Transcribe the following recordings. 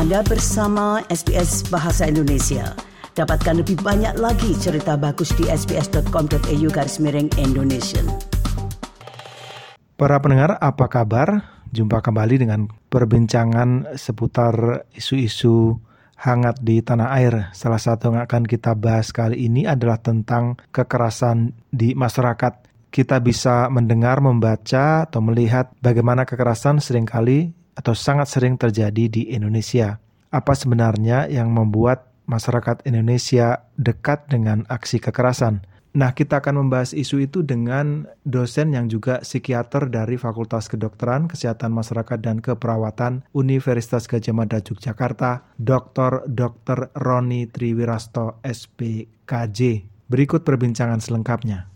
Anda bersama SBS Bahasa Indonesia. Dapatkan lebih banyak lagi cerita bagus di sbs.com.au garis miring Indonesia. Para pendengar, apa kabar? Jumpa kembali dengan perbincangan seputar isu-isu hangat di tanah air. Salah satu yang akan kita bahas kali ini adalah tentang kekerasan di masyarakat. Kita bisa mendengar, membaca, atau melihat bagaimana kekerasan sering kali atau sangat sering terjadi di Indonesia. Apa sebenarnya yang membuat masyarakat Indonesia dekat dengan aksi kekerasan? Nah, kita akan membahas isu itu dengan dosen yang juga psikiater dari Fakultas Kedokteran, Kesehatan Masyarakat dan Keperawatan Universitas Gajah Mada Yogyakarta, Dr. Dr. Roni Triwirasto, SPKJ. Berikut perbincangan selengkapnya.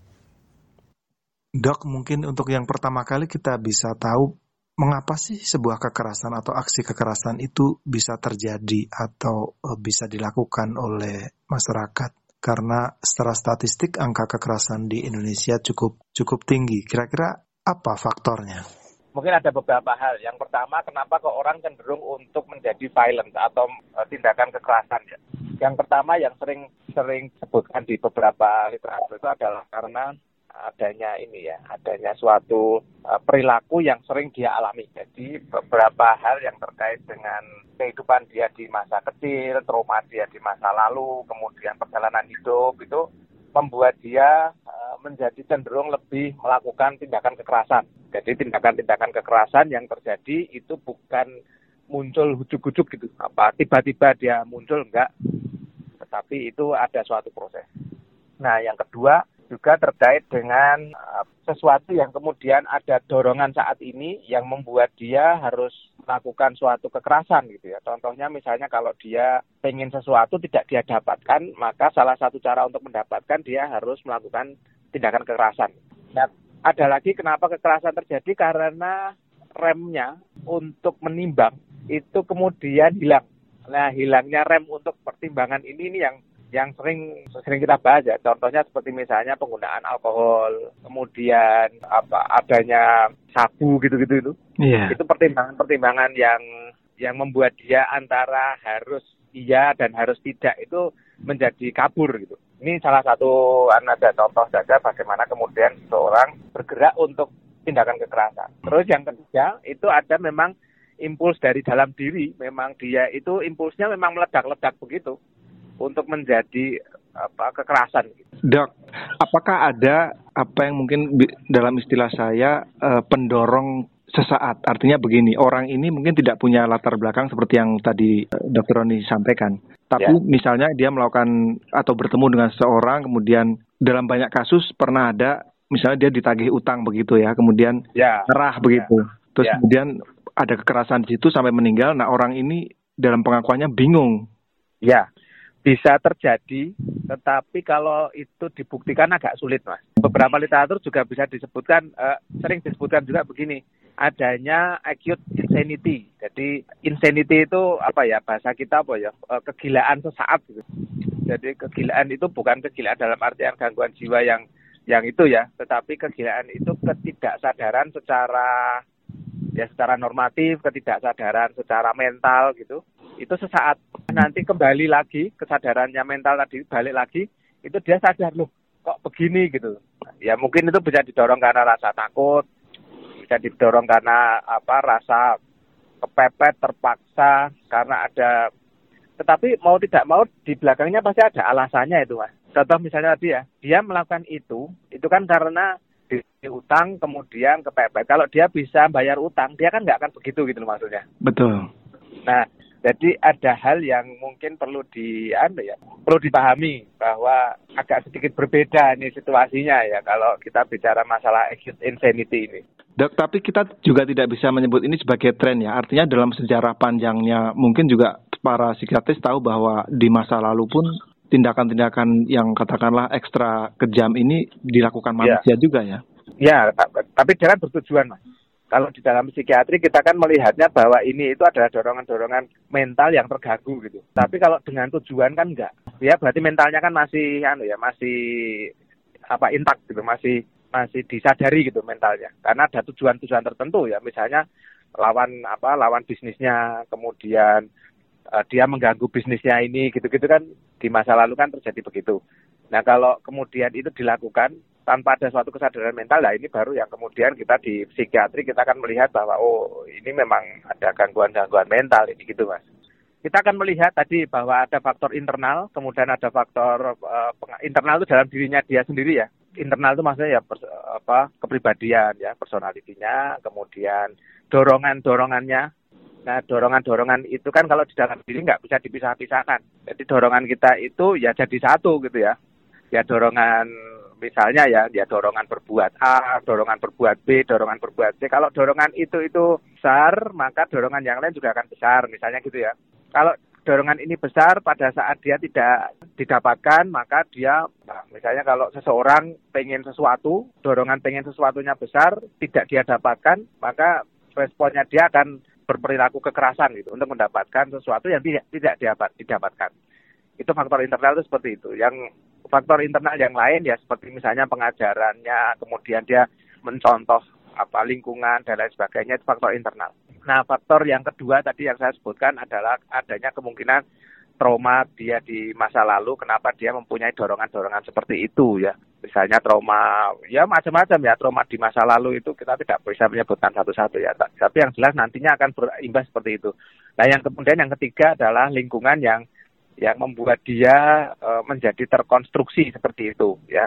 Dok, mungkin untuk yang pertama kali kita bisa tahu mengapa sih sebuah kekerasan atau aksi kekerasan itu bisa terjadi atau eh, bisa dilakukan oleh masyarakat? karena secara statistik angka kekerasan di Indonesia cukup cukup tinggi. Kira-kira apa faktornya? Mungkin ada beberapa hal. Yang pertama, kenapa kok orang cenderung untuk menjadi violent atau uh, tindakan kekerasan ya? Yang pertama yang sering sering sebutkan di beberapa literatur itu adalah karena adanya ini ya, adanya suatu uh, perilaku yang sering dia alami. Jadi beberapa hal yang terkait dengan kehidupan dia di masa kecil, trauma dia di masa lalu, kemudian perjalanan hidup itu membuat dia uh, menjadi cenderung lebih melakukan tindakan kekerasan. Jadi tindakan-tindakan kekerasan yang terjadi itu bukan muncul hujuk-hujuk gitu, apa tiba-tiba dia muncul enggak, tetapi itu ada suatu proses. Nah, yang kedua juga terkait dengan uh, sesuatu yang kemudian ada dorongan saat ini yang membuat dia harus melakukan suatu kekerasan gitu ya. Contohnya misalnya kalau dia pengen sesuatu tidak dia dapatkan, maka salah satu cara untuk mendapatkan dia harus melakukan tindakan kekerasan. Nah, ada lagi kenapa kekerasan terjadi karena remnya untuk menimbang itu kemudian hilang. Nah, hilangnya rem untuk pertimbangan ini ini yang yang sering sering kita bahas ya contohnya seperti misalnya penggunaan alkohol kemudian apa adanya sabu gitu-gitu itu. Yeah. itu pertimbangan-pertimbangan yang yang membuat dia antara harus iya dan harus tidak itu menjadi kabur gitu. Ini salah satu ada contoh saja bagaimana kemudian seorang bergerak untuk tindakan kekerasan. Terus yang ketiga itu ada memang impuls dari dalam diri. Memang dia itu impulsnya memang meledak-ledak begitu untuk menjadi apa kekerasan. Dok, apakah ada apa yang mungkin dalam istilah saya uh, pendorong sesaat? Artinya begini, orang ini mungkin tidak punya latar belakang seperti yang tadi uh, Dokter Roni sampaikan. Tapi ya. misalnya dia melakukan atau bertemu dengan seseorang, kemudian dalam banyak kasus pernah ada misalnya dia ditagih utang begitu ya, kemudian ya. ya. begitu. Terus ya. kemudian ada kekerasan di situ sampai meninggal. Nah orang ini dalam pengakuannya bingung. Ya bisa terjadi, tetapi kalau itu dibuktikan agak sulit, mas. Beberapa literatur juga bisa disebutkan, uh, sering disebutkan juga begini, adanya acute insanity. Jadi insanity itu apa ya bahasa kita apa ya uh, kegilaan sesaat gitu. Jadi kegilaan itu bukan kegilaan dalam artian gangguan jiwa yang yang itu ya, tetapi kegilaan itu ketidaksadaran secara ya secara normatif, ketidaksadaran secara mental gitu itu sesaat. Nanti kembali lagi kesadarannya mental tadi balik lagi itu dia sadar loh kok begini? gitu. Ya mungkin itu bisa didorong karena rasa takut bisa didorong karena apa rasa kepepet terpaksa karena ada tetapi mau tidak mau di belakangnya pasti ada alasannya itu mas. Contoh misalnya tadi ya dia melakukan itu itu kan karena di, di utang kemudian kepepet. Kalau dia bisa bayar utang dia kan nggak akan begitu gitu maksudnya. Betul. Nah jadi ada hal yang mungkin perlu di anu ya, perlu dipahami bahwa agak sedikit berbeda ini situasinya ya kalau kita bicara masalah acute insanity ini. Dok, tapi kita juga tidak bisa menyebut ini sebagai tren ya. Artinya dalam sejarah panjangnya mungkin juga para psikiatris tahu bahwa di masa lalu pun tindakan-tindakan yang katakanlah ekstra kejam ini dilakukan ya. manusia ya. juga ya. Ya, tapi jangan bertujuan, Mas kalau di dalam psikiatri kita kan melihatnya bahwa ini itu adalah dorongan-dorongan mental yang terganggu gitu. Tapi kalau dengan tujuan kan enggak. Ya berarti mentalnya kan masih anu ya, masih apa intak gitu, masih masih disadari gitu mentalnya. Karena ada tujuan-tujuan tertentu ya, misalnya lawan apa lawan bisnisnya, kemudian uh, dia mengganggu bisnisnya ini gitu-gitu kan di masa lalu kan terjadi begitu. Nah kalau kemudian itu dilakukan tanpa ada suatu kesadaran mental, nah ini baru yang kemudian kita di psikiatri kita akan melihat bahwa oh ini memang ada gangguan-gangguan mental ini gitu mas. Kita akan melihat tadi bahwa ada faktor internal, kemudian ada faktor uh, internal itu dalam dirinya dia sendiri ya. Internal itu maksudnya ya pers, apa kepribadian ya, personalitinya, kemudian dorongan-dorongannya. Nah, dorongan-dorongan itu kan kalau di dalam diri nggak bisa dipisah-pisahkan. Jadi dorongan kita itu ya jadi satu gitu ya. Ya dorongan misalnya ya ya dorongan berbuat A, dorongan berbuat B, dorongan berbuat C. Kalau dorongan itu itu besar, maka dorongan yang lain juga akan besar, misalnya gitu ya. Kalau dorongan ini besar pada saat dia tidak didapatkan, maka dia nah, misalnya kalau seseorang pengen sesuatu, dorongan pengen sesuatunya besar, tidak dia dapatkan, maka responnya dia akan berperilaku kekerasan gitu untuk mendapatkan sesuatu yang tidak tidak didapat, didapatkan. Itu faktor internal itu seperti itu. Yang faktor internal yang lain ya seperti misalnya pengajarannya, kemudian dia mencontoh apa lingkungan dan lain sebagainya itu faktor internal. Nah, faktor yang kedua tadi yang saya sebutkan adalah adanya kemungkinan trauma dia di masa lalu kenapa dia mempunyai dorongan-dorongan seperti itu ya. Misalnya trauma ya macam-macam ya trauma di masa lalu itu kita tidak bisa menyebutkan satu-satu ya. Tapi yang jelas nantinya akan berimbas seperti itu. Nah, yang kemudian yang ketiga adalah lingkungan yang yang membuat dia uh, menjadi terkonstruksi seperti itu ya.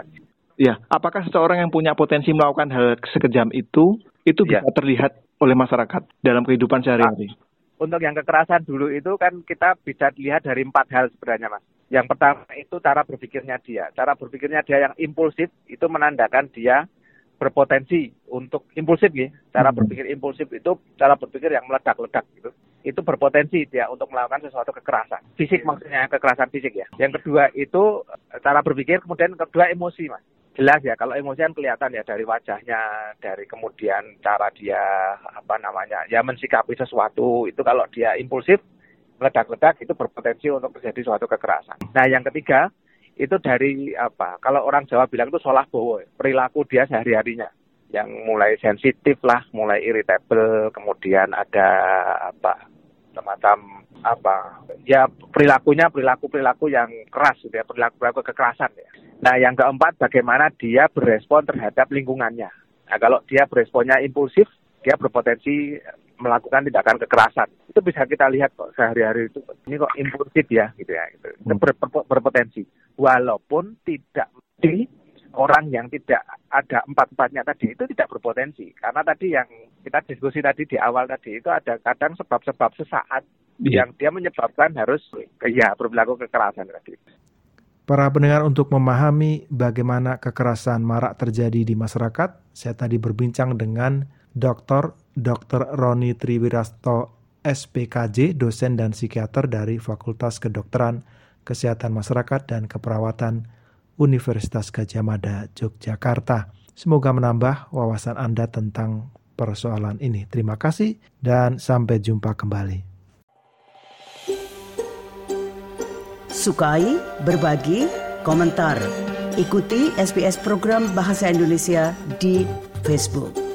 Ya, apakah seseorang yang punya potensi melakukan hal sekejam itu itu ya. bisa terlihat oleh masyarakat dalam kehidupan sehari-hari? Untuk yang kekerasan dulu itu kan kita bisa lihat dari empat hal sebenarnya, Mas. Yang pertama itu cara berpikirnya dia. Cara berpikirnya dia yang impulsif itu menandakan dia berpotensi untuk impulsif ya. Cara hmm. berpikir impulsif itu cara berpikir yang meledak-ledak gitu itu berpotensi dia untuk melakukan sesuatu kekerasan. Fisik maksudnya kekerasan fisik ya. Yang kedua itu eh, cara berpikir, kemudian kedua emosi mas. Jelas ya, kalau emosi kan kelihatan ya dari wajahnya, dari kemudian cara dia apa namanya, ya mensikapi sesuatu itu kalau dia impulsif, meledak-ledak itu berpotensi untuk terjadi suatu kekerasan. Nah yang ketiga itu dari apa? Kalau orang Jawa bilang itu solah bowo, perilaku dia sehari-harinya yang mulai sensitif lah, mulai irritable, kemudian ada apa semacam apa ya perilakunya perilaku perilaku yang keras gitu ya perilaku perilaku kekerasan ya. Nah yang keempat bagaimana dia berespon terhadap lingkungannya. Nah kalau dia beresponnya impulsif, dia berpotensi melakukan tindakan kekerasan. Itu bisa kita lihat kok sehari-hari itu ini kok impulsif ya gitu ya. Gitu. Itu ber, ber, berpotensi walaupun tidak di orang yang tidak ada empat-empatnya tadi itu tidak berpotensi. Karena tadi yang kita diskusi tadi di awal tadi itu ada kadang sebab-sebab sesaat yeah. yang dia menyebabkan harus ya berlaku kekerasan tadi. Para pendengar untuk memahami bagaimana kekerasan marak terjadi di masyarakat, saya tadi berbincang dengan Dr. Dr. Roni Triwirasto SPKJ, dosen dan psikiater dari Fakultas Kedokteran, Kesehatan Masyarakat dan Keperawatan Universitas Gajah Mada, Yogyakarta. Semoga menambah wawasan Anda tentang persoalan ini. Terima kasih dan sampai jumpa kembali. Sukai, berbagi, komentar. Ikuti SBS program Bahasa Indonesia di Facebook.